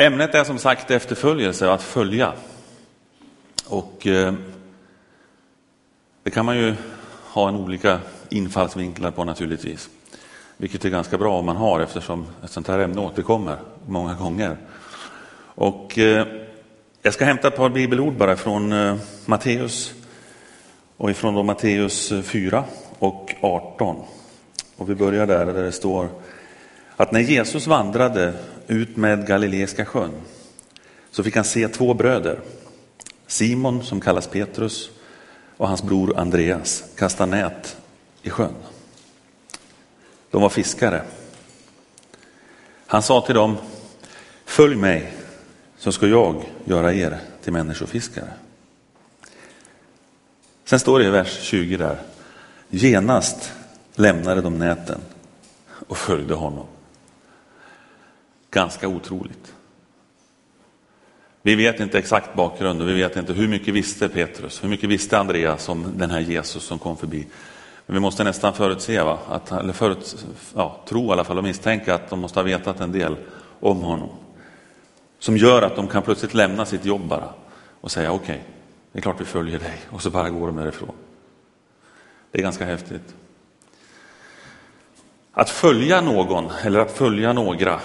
Ämnet är som sagt efterföljelse, att följa. Och eh, det kan man ju ha en olika infallsvinklar på naturligtvis. Vilket är ganska bra om man har eftersom ett sånt här ämne återkommer många gånger. Och eh, jag ska hämta ett par bibelord bara från eh, Matteus och ifrån då Matteus eh, 4 och 18. Och vi börjar där, där det står att när Jesus vandrade ut med Galileiska sjön så fick han se två bröder, Simon som kallas Petrus och hans bror Andreas, kasta nät i sjön. De var fiskare. Han sa till dem, följ mig så ska jag göra er till människofiskare. Sen står det i vers 20 där, genast lämnade de näten och följde honom. Ganska otroligt. Vi vet inte exakt bakgrunden, vi vet inte hur mycket visste Petrus, hur mycket visste Andreas om den här Jesus som kom förbi. Men vi måste nästan förutse, va? Att, eller förut, ja, tro i alla fall och misstänka att de måste ha vetat en del om honom. Som gör att de kan plötsligt lämna sitt jobb bara och säga okej, okay, det är klart vi följer dig och så bara går de därifrån. Det är ganska häftigt. Att följa någon eller att följa några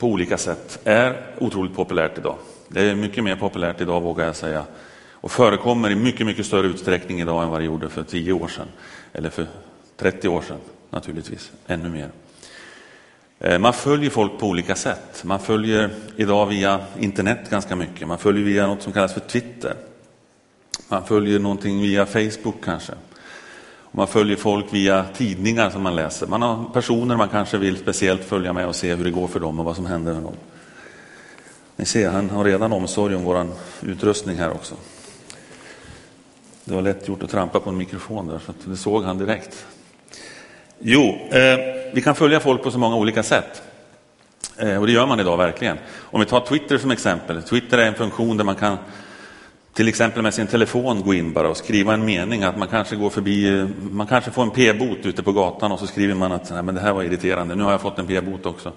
på olika sätt är otroligt populärt idag. Det är mycket mer populärt idag vågar jag säga och förekommer i mycket, mycket större utsträckning idag än vad det gjorde för 10 år sedan eller för 30 år sedan naturligtvis, ännu mer. Eh, man följer folk på olika sätt. Man följer idag via internet ganska mycket. Man följer via något som kallas för Twitter. Man följer någonting via Facebook kanske. Man följer folk via tidningar som man läser. Man har personer man kanske vill speciellt följa med och se hur det går för dem och vad som händer med dem. Ni ser, han har redan omsorg om vår utrustning här också. Det var lätt gjort att trampa på en mikrofon där, så det såg han direkt. Jo, eh, vi kan följa folk på så många olika sätt. Eh, och det gör man idag verkligen. Om vi tar Twitter som exempel. Twitter är en funktion där man kan till exempel med sin telefon gå in bara och skriva en mening att man kanske går förbi, man kanske får en p-bot ute på gatan och så skriver man att Nej, men det här var irriterande, nu har jag fått en p-bot också.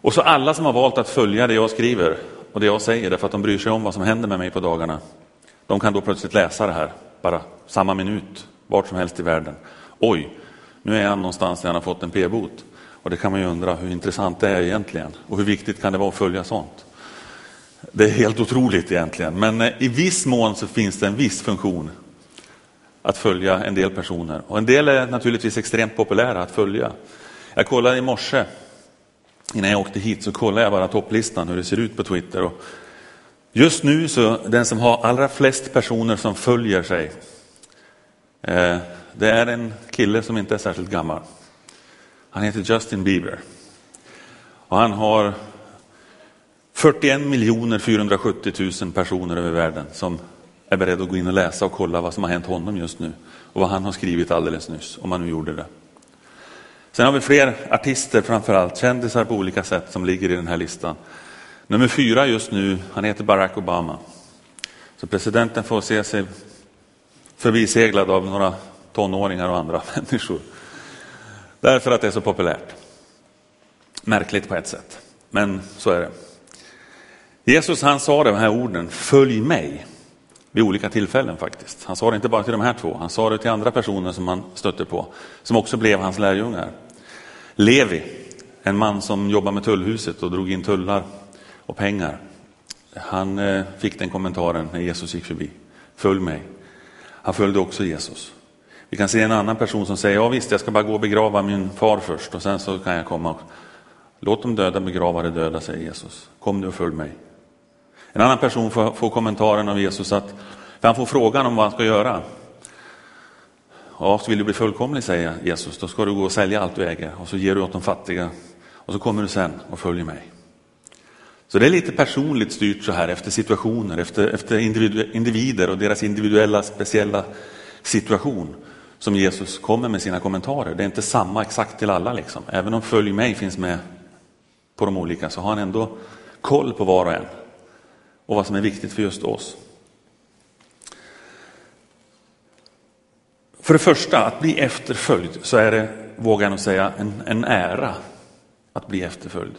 Och så alla som har valt att följa det jag skriver och det jag säger därför att de bryr sig om vad som händer med mig på dagarna, de kan då plötsligt läsa det här, bara samma minut, vart som helst i världen. Oj, nu är han någonstans där han har fått en p-bot. Och det kan man ju undra hur intressant det är egentligen och hur viktigt kan det vara att följa sånt? Det är helt otroligt egentligen, men eh, i viss mån så finns det en viss funktion att följa en del personer. Och en del är naturligtvis extremt populära att följa. Jag kollade i morse, innan jag åkte hit, så kollade jag bara topplistan hur det ser ut på Twitter. Och just nu så den som har allra flest personer som följer sig, eh, det är en kille som inte är särskilt gammal. Han heter Justin Bieber. Och han har 41 miljoner 470 000 personer över världen som är beredda att gå in och läsa och kolla vad som har hänt honom just nu och vad han har skrivit alldeles nyss, om han nu gjorde det. Sen har vi fler artister, framförallt kändisar på olika sätt, som ligger i den här listan. Nummer fyra just nu, han heter Barack Obama. Så presidenten får se sig förbiseglad av några tonåringar och andra människor. Därför att det är så populärt. Märkligt på ett sätt, men så är det. Jesus han sa de här orden, följ mig, vid olika tillfällen faktiskt. Han sa det inte bara till de här två, han sa det till andra personer som han stötte på, som också blev hans lärjungar. Levi, en man som jobbade med tullhuset och drog in tullar och pengar. Han eh, fick den kommentaren när Jesus gick förbi, följ mig. Han följde också Jesus. Vi kan se en annan person som säger, ja visst, jag ska bara gå och begrava min far först och sen så kan jag komma. Låt de döda begrava de döda, säger Jesus. Kom nu och följ mig. En annan person får, får kommentaren av Jesus att, för han får frågan om vad han ska göra. Ja, så vill du bli fullkomlig, säger Jesus, då ska du gå och sälja allt du äger och så ger du åt de fattiga och så kommer du sen och följer mig. Så det är lite personligt styrt så här efter situationer, efter, efter individer och deras individuella speciella situation som Jesus kommer med sina kommentarer. Det är inte samma exakt till alla liksom. Även om följ mig finns med på de olika så har han ändå koll på var och en och vad som är viktigt för just oss. För det första, att bli efterföljd, så är det, vågar jag nog säga, en, en ära att bli efterföljd.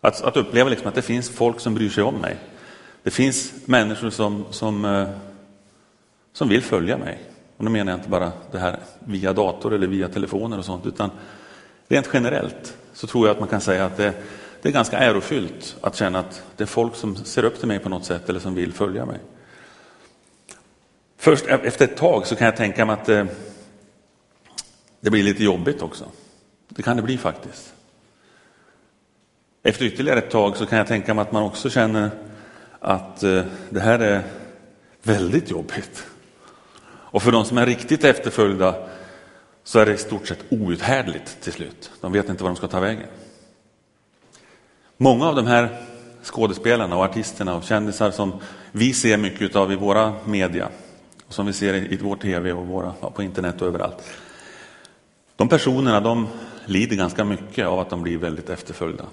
Att, att uppleva liksom att det finns folk som bryr sig om mig. Det finns människor som, som, eh, som vill följa mig. Och då menar jag inte bara det här via dator eller via telefoner och sånt, utan rent generellt så tror jag att man kan säga att det, det är ganska ärofyllt att känna att det är folk som ser upp till mig på något sätt eller som vill följa mig. Först efter ett tag så kan jag tänka mig att det, det blir lite jobbigt också. Det kan det bli faktiskt. Efter ytterligare ett tag så kan jag tänka mig att man också känner att eh, det här är väldigt jobbigt. Och för de som är riktigt efterföljda så är det i stort sett outhärdligt till slut. De vet inte var de ska ta vägen. Många av de här skådespelarna och artisterna och kändisar som vi ser mycket av i våra media, och som vi ser i vår tv och våra, ja, på internet och överallt. De personerna de lider ganska mycket av att de blir väldigt efterföljda.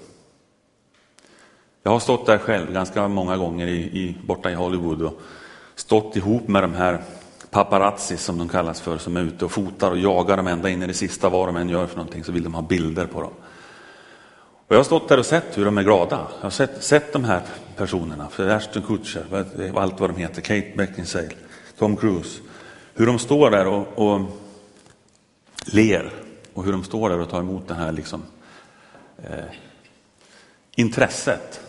Jag har stått där själv ganska många gånger i, i, borta i Hollywood och stått ihop med de här paparazzi som de kallas för, som är ute och fotar och jagar dem ända in i det sista vad de än gör för någonting så vill de ha bilder på dem. Och jag har stått där och sett hur de är glada. Jag har sett, sett de här personerna, för Ashton Kutcher, allt vad de heter, Kate Beckinsale, Tom Cruise. Hur de står där och, och ler och hur de står där och tar emot det här liksom, eh, intresset.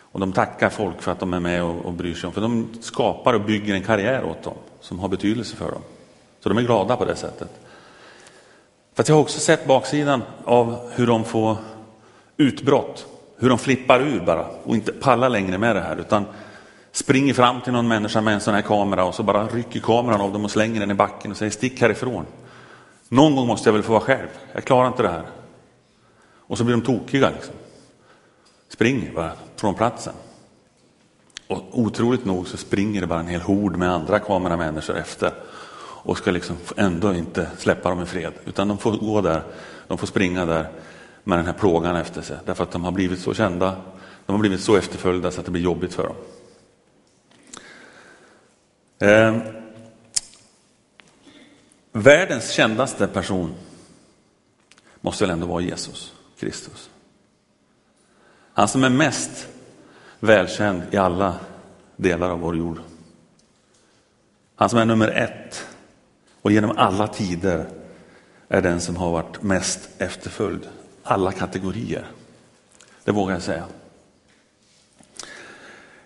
Och de tackar folk för att de är med och, och bryr sig om, för de skapar och bygger en karriär åt dem som har betydelse för dem. Så de är glada på det sättet. För jag har också sett baksidan av hur de får utbrott, hur de flippar ur bara och inte pallar längre med det här utan springer fram till någon människa med en sån här kamera och så bara rycker kameran av dem och slänger den i backen och säger stick härifrån. Någon gång måste jag väl få vara själv, jag klarar inte det här. Och så blir de tokiga liksom. Springer bara från platsen. Och otroligt nog så springer det bara en hel hord med andra kameramänniskor efter och ska liksom ändå inte släppa dem i fred, utan de får gå där, de får springa där med den här plågan efter sig, därför att de har blivit så kända, de har blivit så efterföljda så att det blir jobbigt för dem. Eh, världens kändaste person måste väl ändå vara Jesus Kristus. Han som är mest välkänd i alla delar av vår jord. Han som är nummer ett och genom alla tider är den som har varit mest efterföljd. Alla kategorier. Det vågar jag säga.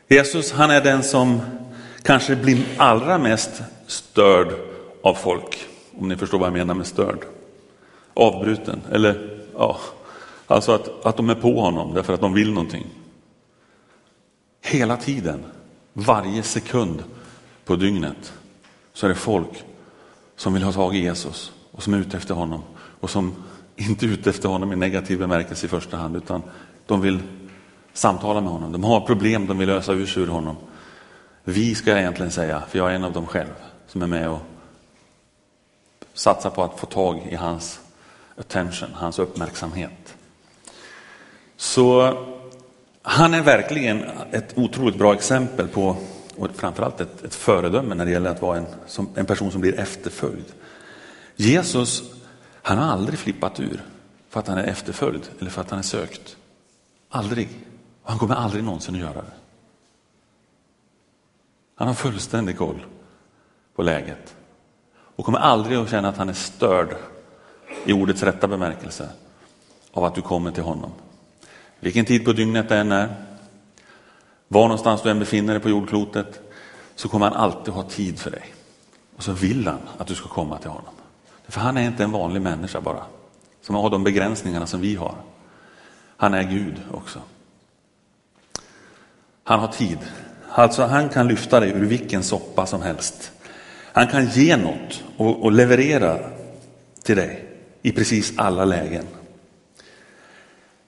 Jesus, han är den som kanske blir allra mest störd av folk. Om ni förstår vad jag menar med störd. Avbruten, eller ja, alltså att, att de är på honom därför att de vill någonting. Hela tiden, varje sekund på dygnet, så är det folk som vill ha tag i Jesus och som är ute efter honom och som inte ute efter honom i negativ bemärkelse i första hand, utan de vill samtala med honom. De har problem de vill lösa ur sig ur honom. Vi ska jag egentligen säga, för jag är en av dem själv som är med och satsar på att få tag i hans attention, hans uppmärksamhet. Så han är verkligen ett otroligt bra exempel på, och framförallt ett, ett föredöme när det gäller att vara en, som, en person som blir efterföljd. Jesus, han har aldrig flippat ur för att han är efterföljd eller för att han är sökt. Aldrig. Och han kommer aldrig någonsin att göra det. Han har fullständig koll på läget och kommer aldrig att känna att han är störd i ordets rätta bemärkelse av att du kommer till honom. Vilken tid på dygnet det än är, var någonstans du än befinner dig på jordklotet, så kommer han alltid ha tid för dig. Och så vill han att du ska komma till honom. För han är inte en vanlig människa bara, som har de begränsningarna som vi har. Han är Gud också. Han har tid. Alltså han kan lyfta dig ur vilken soppa som helst. Han kan ge något och, och leverera till dig i precis alla lägen.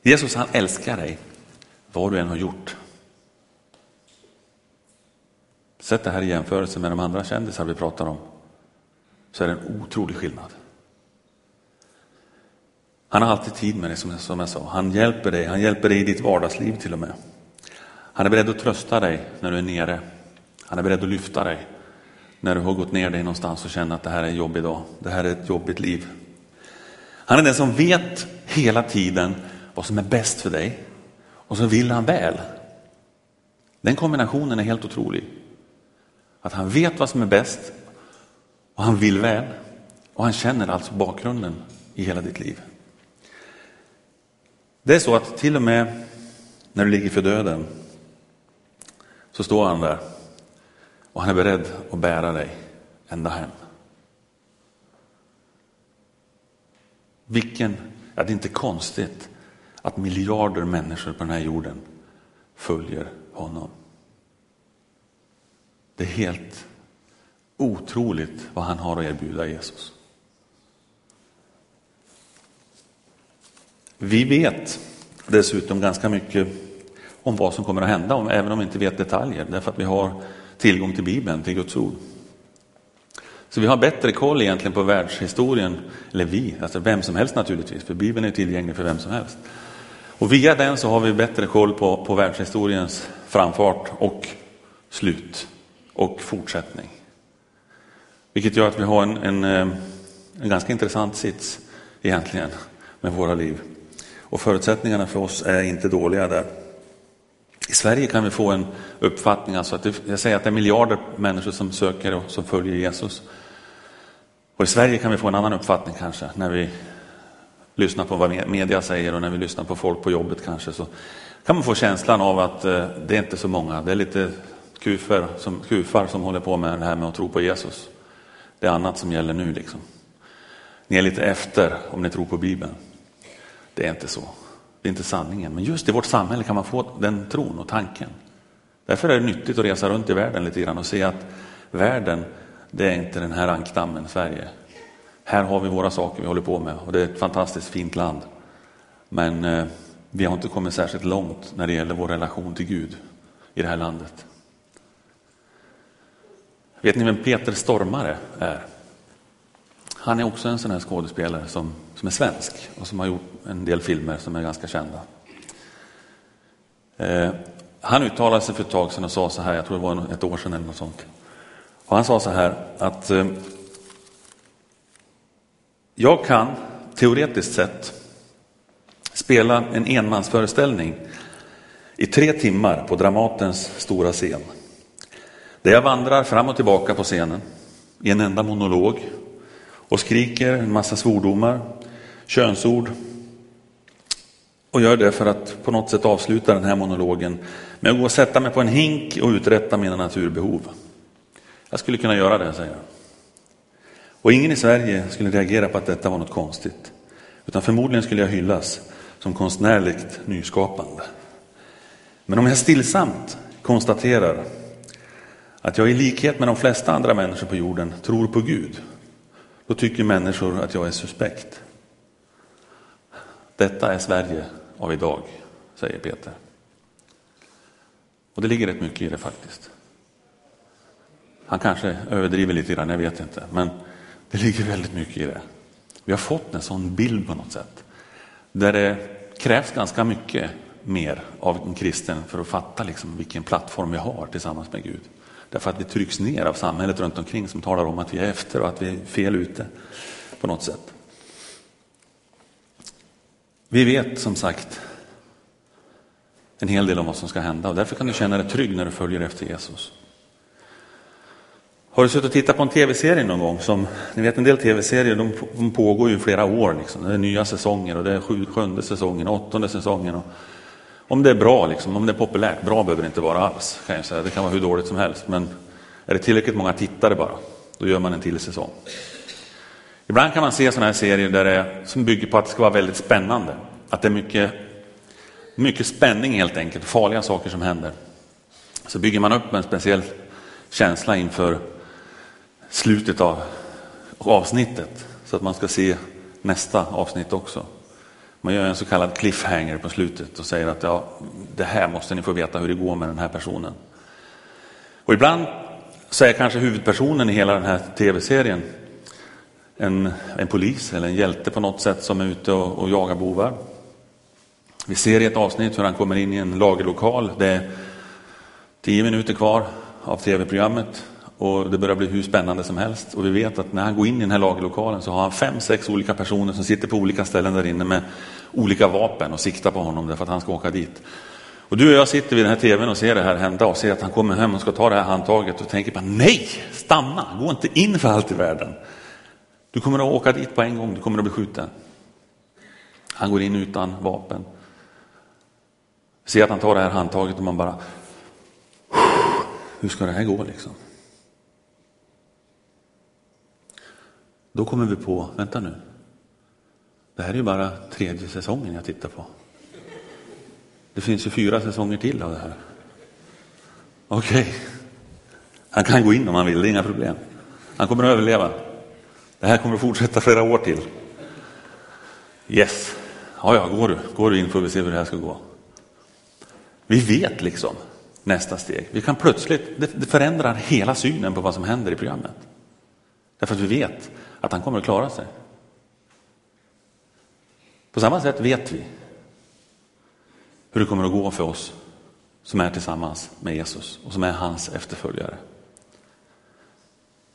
Jesus han älskar dig vad du än har gjort. Sätt det här i jämförelse med de andra kändisar vi pratar om så är det en otrolig skillnad. Han har alltid tid med dig som, som jag sa. Han hjälper dig, han hjälper dig i ditt vardagsliv till och med. Han är beredd att trösta dig när du är nere. Han är beredd att lyfta dig när du har gått ner dig någonstans och känner att det här är en jobbig dag. Det här är ett jobbigt liv. Han är den som vet hela tiden vad som är bäst för dig och så vill han väl. Den kombinationen är helt otrolig. Att han vet vad som är bäst och han vill väl och han känner alltså bakgrunden i hela ditt liv. Det är så att till och med när du ligger för döden så står han där och han är beredd att bära dig ända hem. Vilken, ja, det är inte konstigt att miljarder människor på den här jorden följer honom. Det är helt otroligt vad han har att erbjuda Jesus. Vi vet dessutom ganska mycket om vad som kommer att hända, även om vi inte vet detaljer, därför att vi har tillgång till Bibeln, till Guds ord. Så vi har bättre koll egentligen på världshistorien, eller vi, alltså vem som helst naturligtvis, för Bibeln är tillgänglig för vem som helst. Och via den så har vi bättre koll på, på världshistoriens framfart och slut och fortsättning. Vilket gör att vi har en, en, eh, en ganska intressant sits egentligen med våra liv. Och förutsättningarna för oss är inte dåliga där. I Sverige kan vi få en uppfattning, alltså att det, jag säger att det är miljarder människor som söker och som följer Jesus. Och i Sverige kan vi få en annan uppfattning kanske, när vi lyssnar på vad media säger och när vi lyssnar på folk på jobbet kanske, så kan man få känslan av att eh, det är inte så många, det är lite kufar som, kufar som håller på med det här med att tro på Jesus. Det är annat som gäller nu liksom. Ni är lite efter om ni tror på Bibeln. Det är inte så. Det är inte sanningen. Men just i vårt samhälle kan man få den tron och tanken. Därför är det nyttigt att resa runt i världen lite grann och se att världen, det är inte den här ankdammen Sverige. Här har vi våra saker vi håller på med och det är ett fantastiskt fint land. Men eh, vi har inte kommit särskilt långt när det gäller vår relation till Gud i det här landet. Vet ni vem Peter Stormare är? Han är också en sån här skådespelare som, som är svensk och som har gjort en del filmer som är ganska kända. Eh, han uttalade sig för ett tag sedan och sa så här, jag tror det var ett år sedan eller något sånt. Och han sa så här att eh, jag kan teoretiskt sett spela en enmansföreställning i tre timmar på Dramatens stora scen. Där jag vandrar fram och tillbaka på scenen i en enda monolog och skriker en massa svordomar, könsord och gör det för att på något sätt avsluta den här monologen med att gå och sätta mig på en hink och uträtta mina naturbehov. Jag skulle kunna göra det, säger jag. Och ingen i Sverige skulle reagera på att detta var något konstigt. Utan förmodligen skulle jag hyllas som konstnärligt nyskapande. Men om jag stillsamt konstaterar att jag i likhet med de flesta andra människor på jorden tror på Gud, då tycker människor att jag är suspekt. Detta är Sverige av idag, säger Peter. Och det ligger rätt mycket i det faktiskt. Han kanske överdriver lite grann, jag vet inte. Men det ligger väldigt mycket i det. Vi har fått en sån bild på något sätt. Där det krävs ganska mycket mer av en kristen för att fatta liksom vilken plattform vi har tillsammans med Gud. Därför att vi trycks ner av samhället runt omkring som talar om att vi är efter och att vi är fel ute på något sätt. Vi vet som sagt en hel del om vad som ska hända och därför kan du känna dig trygg när du följer efter Jesus. Har du suttit och tittat på en tv-serie någon gång? Som, ni vet en del tv-serier de, de pågår ju i flera år. Liksom. Det är nya säsonger och det är sju, sjunde säsongen, åttonde säsongen. Och, om det är bra, liksom, om det är populärt, bra behöver det inte vara alls. Kan jag säga. Det kan vara hur dåligt som helst. Men är det tillräckligt många tittare bara, då gör man en till säsong. Ibland kan man se sådana här serier där det, som bygger på att det ska vara väldigt spännande. Att det är mycket, mycket spänning helt enkelt, farliga saker som händer. Så bygger man upp en speciell känsla inför slutet av avsnittet så att man ska se nästa avsnitt också. Man gör en så kallad cliffhanger på slutet och säger att ja, det här måste ni få veta hur det går med den här personen. Och ibland så är kanske huvudpersonen i hela den här tv-serien en, en polis eller en hjälte på något sätt som är ute och, och jagar bovar. Vi ser i ett avsnitt hur han kommer in i en lagerlokal. Det är tio minuter kvar av tv-programmet och det börjar bli hur spännande som helst. Och vi vet att när han går in i den här lagerlokalen så har han fem, sex olika personer som sitter på olika ställen där inne med olika vapen och siktar på honom därför att han ska åka dit. Och du och jag sitter vid den här tvn och ser det här hända och ser att han kommer hem och ska ta det här handtaget och tänker bara nej, stanna, gå inte in för allt i världen. Du kommer att åka dit på en gång, du kommer att bli skjuten. Han går in utan vapen. Ser att han tar det här handtaget och man bara, hur ska det här gå liksom? Då kommer vi på, vänta nu, det här är ju bara tredje säsongen jag tittar på. Det finns ju fyra säsonger till av det här. Okej, okay. han kan gå in om han vill, det är inga problem. Han kommer att överleva. Det här kommer att fortsätta flera år till. Yes, ja, ja, går du, går du in får vi se hur det här ska gå. Vi vet liksom nästa steg. Vi kan plötsligt, det förändrar hela synen på vad som händer i programmet. Därför att vi vet att han kommer att klara sig. På samma sätt vet vi hur det kommer att gå för oss som är tillsammans med Jesus och som är hans efterföljare.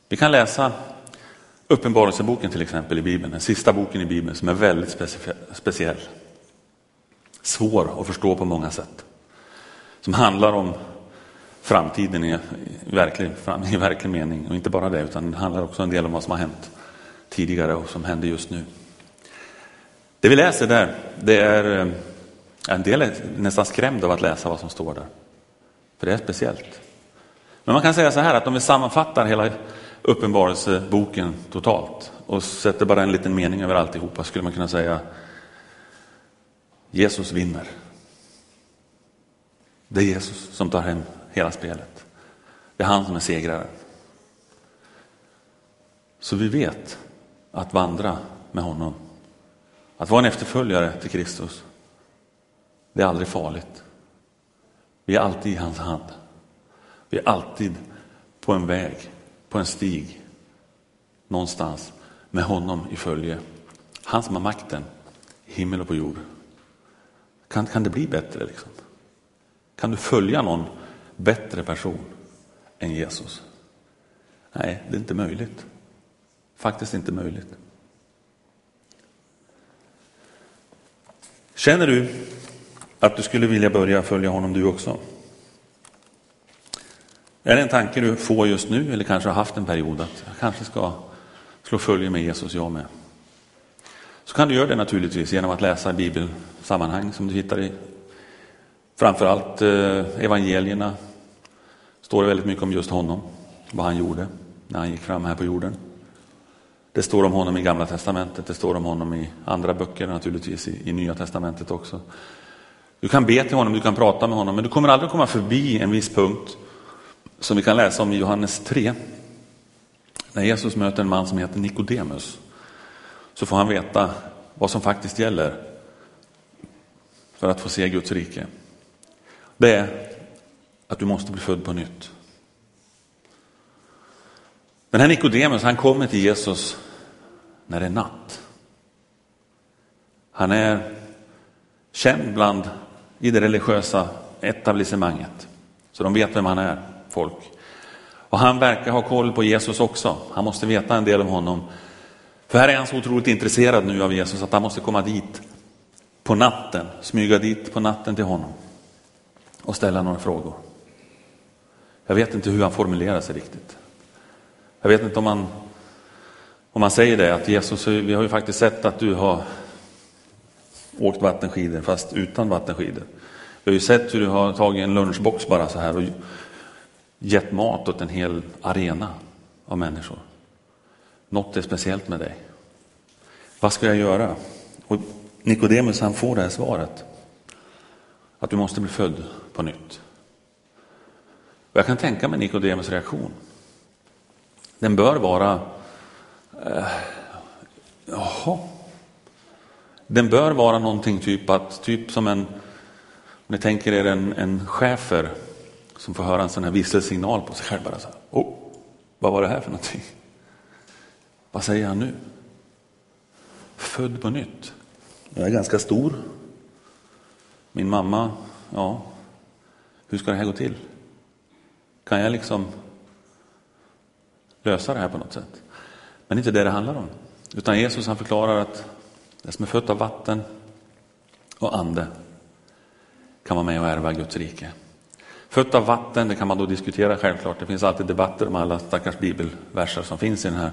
Vi kan läsa Uppenbarelseboken till exempel i Bibeln, den sista boken i Bibeln som är väldigt speciell. Svår att förstå på många sätt. Som handlar om framtiden i, verklig, i verklig mening. Och inte bara det, utan det handlar också en del om vad som har hänt tidigare och som händer just nu. Det vi läser där, det är eh, en del är nästan skrämd av att läsa vad som står där. För det är speciellt. Men man kan säga så här att om vi sammanfattar hela uppenbarelseboken totalt och sätter bara en liten mening över alltihopa skulle man kunna säga Jesus vinner. Det är Jesus som tar hem hela spelet. Det är han som är segraren. Så vi vet att vandra med honom. Att vara en efterföljare till Kristus. Det är aldrig farligt. Vi är alltid i hans hand. Vi är alltid på en väg, på en stig, någonstans med honom i följe. Han som har makten i himmel och på jord. Kan, kan det bli bättre? Liksom? Kan du följa någon bättre person än Jesus? Nej, det är inte möjligt. Faktiskt inte möjligt. Känner du att du skulle vilja börja följa honom du också? Är det en tanke du får just nu eller kanske har haft en period att jag kanske ska slå följe med Jesus jag med? Så kan du göra det naturligtvis genom att läsa bibelsammanhang som du hittar i framförallt eh, evangelierna. Står det väldigt mycket om just honom, vad han gjorde när han gick fram här på jorden. Det står om honom i Gamla Testamentet, det står om honom i andra böcker naturligtvis, i, i Nya Testamentet också. Du kan be till honom, du kan prata med honom, men du kommer aldrig komma förbi en viss punkt som vi kan läsa om i Johannes 3. När Jesus möter en man som heter Nikodemus så får han veta vad som faktiskt gäller för att få se Guds rike. Det är att du måste bli född på nytt. Den här Nikodemus, han kommer till Jesus när det är natt. Han är känd bland i det religiösa etablissemanget. Så de vet vem han är, folk. Och han verkar ha koll på Jesus också. Han måste veta en del om honom. För här är han så otroligt intresserad nu av Jesus att han måste komma dit på natten, smyga dit på natten till honom och ställa några frågor. Jag vet inte hur han formulerar sig riktigt. Jag vet inte om han om man säger det, att Jesus, vi har ju faktiskt sett att du har åkt vattenskidor fast utan vattenskidor. Vi har ju sett hur du har tagit en lunchbox bara så här och gett mat åt en hel arena av människor. Något är speciellt med dig. Vad ska jag göra? Och Nikodemus han får det här svaret. Att du måste bli född på nytt. Och jag kan tänka mig Nikodemus reaktion. Den bör vara, eh, jaha, den bör vara någonting typ att, typ som en, om ni tänker er en, en chefer som får höra en sån här visselsignal på sig själv. Bara så här, oh, vad var det här för någonting? Vad säger han nu? Född på nytt. Jag är ganska stor. Min mamma, ja, hur ska det här gå till? Kan jag liksom lösa det här på något sätt? Men det är inte det det handlar om. Utan Jesus han förklarar att det som är fött av vatten och ande kan vara med och ärva Guds rike. Fött av vatten, det kan man då diskutera självklart. Det finns alltid debatter om alla stackars bibelverser som finns i den här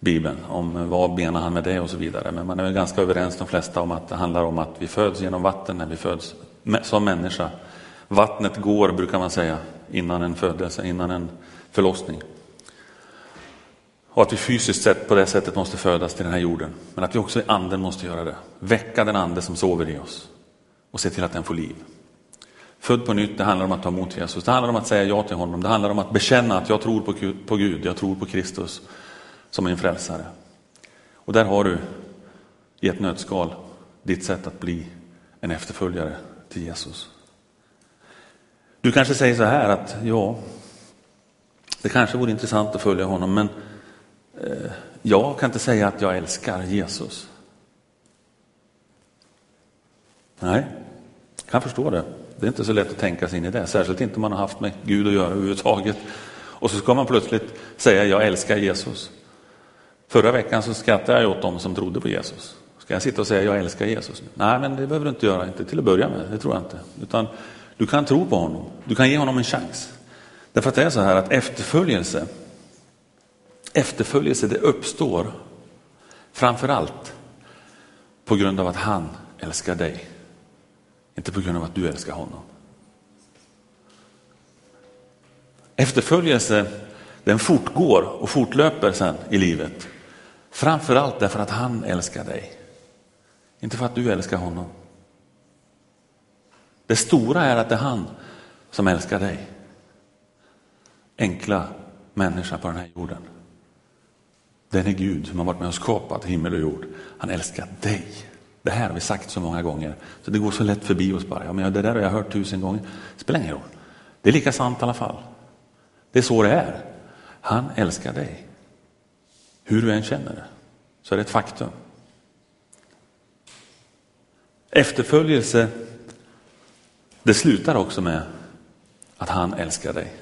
bibeln. Om vad menar han med det och så vidare. Men man är väl ganska överens de flesta om att det handlar om att vi föds genom vatten när vi föds som människa. Vattnet går, brukar man säga, innan en födelse, innan en förlossning. Och att vi fysiskt sett på det sättet måste födas till den här jorden. Men att vi också i anden måste göra det. Väcka den ande som sover i oss och se till att den får liv. Född på nytt, det handlar om att ta emot Jesus. Det handlar om att säga ja till honom. Det handlar om att bekänna att jag tror på Gud, jag tror på Kristus som min frälsare. Och där har du i ett nötskal ditt sätt att bli en efterföljare till Jesus. Du kanske säger så här att ja, det kanske vore intressant att följa honom, men Eh, jag kan inte säga att jag älskar Jesus. Nej, jag kan förstå det. Det är inte så lätt att tänka sig in i det, särskilt inte om man har haft med Gud att göra överhuvudtaget. Och så ska man plötsligt säga jag älskar Jesus. Förra veckan så skrattade jag åt dem som trodde på Jesus. Ska jag sitta och säga jag älskar Jesus? Nej, men det behöver du inte göra, inte till att börja med, det tror jag inte. Utan du kan tro på honom, du kan ge honom en chans. Därför att det är så här att efterföljelse, efterföljelse det uppstår framför allt på grund av att han älskar dig. Inte på grund av att du älskar honom. Efterföljelse den fortgår och fortlöper sen i livet. Framför allt därför att han älskar dig. Inte för att du älskar honom. Det stora är att det är han som älskar dig. Enkla människa på den här jorden. Den är Gud som har varit med och skapat himmel och jord. Han älskar dig. Det här har vi sagt så många gånger, så det går så lätt förbi oss bara. Ja, men det där har jag hört tusen gånger. Det spelar ingen roll. Det är lika sant i alla fall. Det är så det är. Han älskar dig. Hur du än känner det, så är det ett faktum. Efterföljelse, det slutar också med att han älskar dig.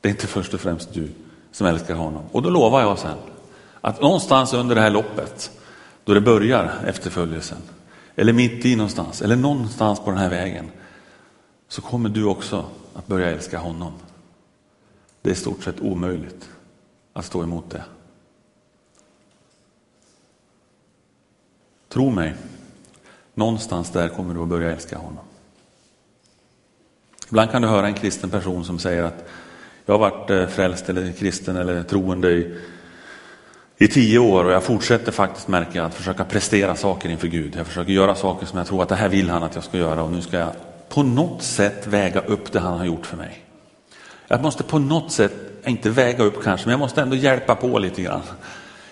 Det är inte först och främst du som älskar honom. Och då lovar jag sen att någonstans under det här loppet, då det börjar efterföljelsen, eller mitt i någonstans, eller någonstans på den här vägen, så kommer du också att börja älska honom. Det är i stort sett omöjligt att stå emot det. Tro mig, någonstans där kommer du att börja älska honom. Ibland kan du höra en kristen person som säger att jag har varit eh, frälst eller kristen eller troende i, i tio år och jag fortsätter faktiskt märka att försöka prestera saker inför Gud. Jag försöker göra saker som jag tror att det här vill han att jag ska göra och nu ska jag på något sätt väga upp det han har gjort för mig. Jag måste på något sätt, inte väga upp kanske, men jag måste ändå hjälpa på lite grann.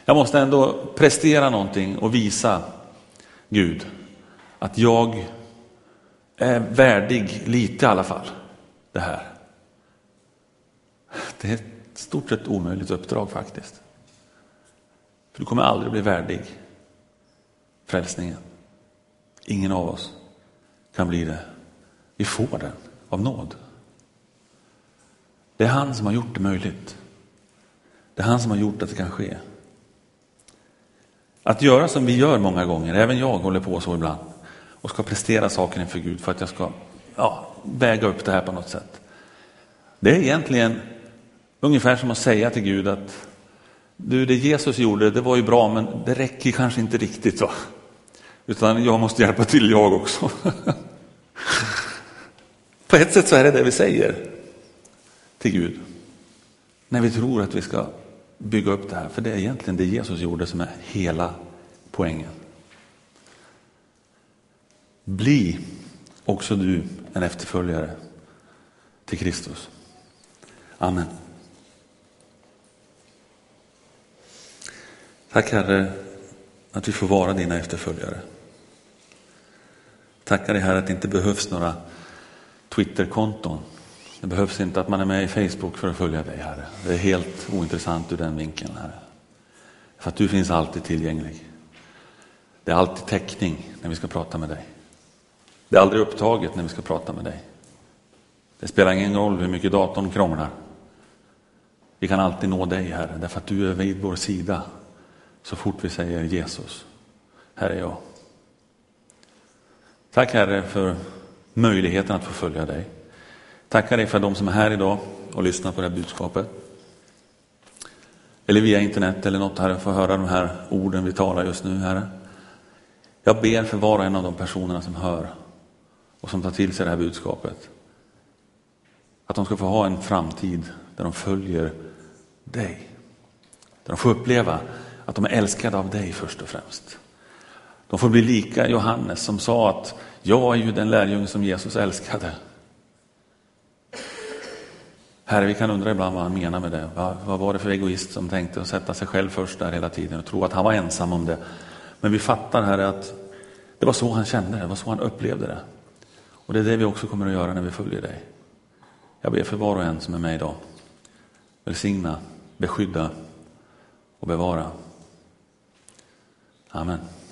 Jag måste ändå prestera någonting och visa Gud att jag är värdig lite i alla fall det här. Det är ett stort sett omöjligt uppdrag faktiskt. För du kommer aldrig bli värdig frälsningen. Ingen av oss kan bli det. Vi får den av nåd. Det är han som har gjort det möjligt. Det är han som har gjort att det kan ske. Att göra som vi gör många gånger, även jag håller på så ibland, och ska prestera saker inför Gud för att jag ska ja, väga upp det här på något sätt. Det är egentligen ungefär som att säga till Gud att du, det Jesus gjorde, det var ju bra, men det räcker kanske inte riktigt. Va? Utan jag måste hjälpa till jag också. på ett sätt så är det det vi säger till Gud. När vi tror att vi ska bygga upp det här. För det är egentligen det Jesus gjorde som är hela poängen. Bli också du en efterföljare till Kristus. Amen. Tack Herre att vi får vara dina efterföljare. Tackar dig Herre att det inte behövs några Twitterkonton det behövs inte att man är med i Facebook för att följa dig, Herre. Det är helt ointressant ur den vinkeln, Herre. För att du finns alltid tillgänglig. Det är alltid täckning när vi ska prata med dig. Det är aldrig upptaget när vi ska prata med dig. Det spelar ingen roll hur mycket datorn krånglar. Vi kan alltid nå dig, Herre, därför att du är vid vår sida så fort vi säger Jesus, här är jag. Tack Herre för möjligheten att få följa dig. Tackar dig för de som är här idag och lyssnar på det här budskapet. Eller via internet eller något, Herre, få höra de här orden vi talar just nu, Herre. Jag ber för var och en av de personerna som hör och som tar till sig det här budskapet. Att de ska få ha en framtid där de följer dig. Där de får uppleva att de är älskade av dig först och främst. De får bli lika Johannes som sa att jag är ju den lärjunge som Jesus älskade. Herre, vi kan undra ibland vad han menar med det. Vad, vad var det för egoist som tänkte att sätta sig själv först där hela tiden och tro att han var ensam om det. Men vi fattar Herre att det var så han kände det, det var så han upplevde det. Och det är det vi också kommer att göra när vi följer dig. Jag ber för var och en som är med idag. Välsigna, beskydda och bevara. Amen.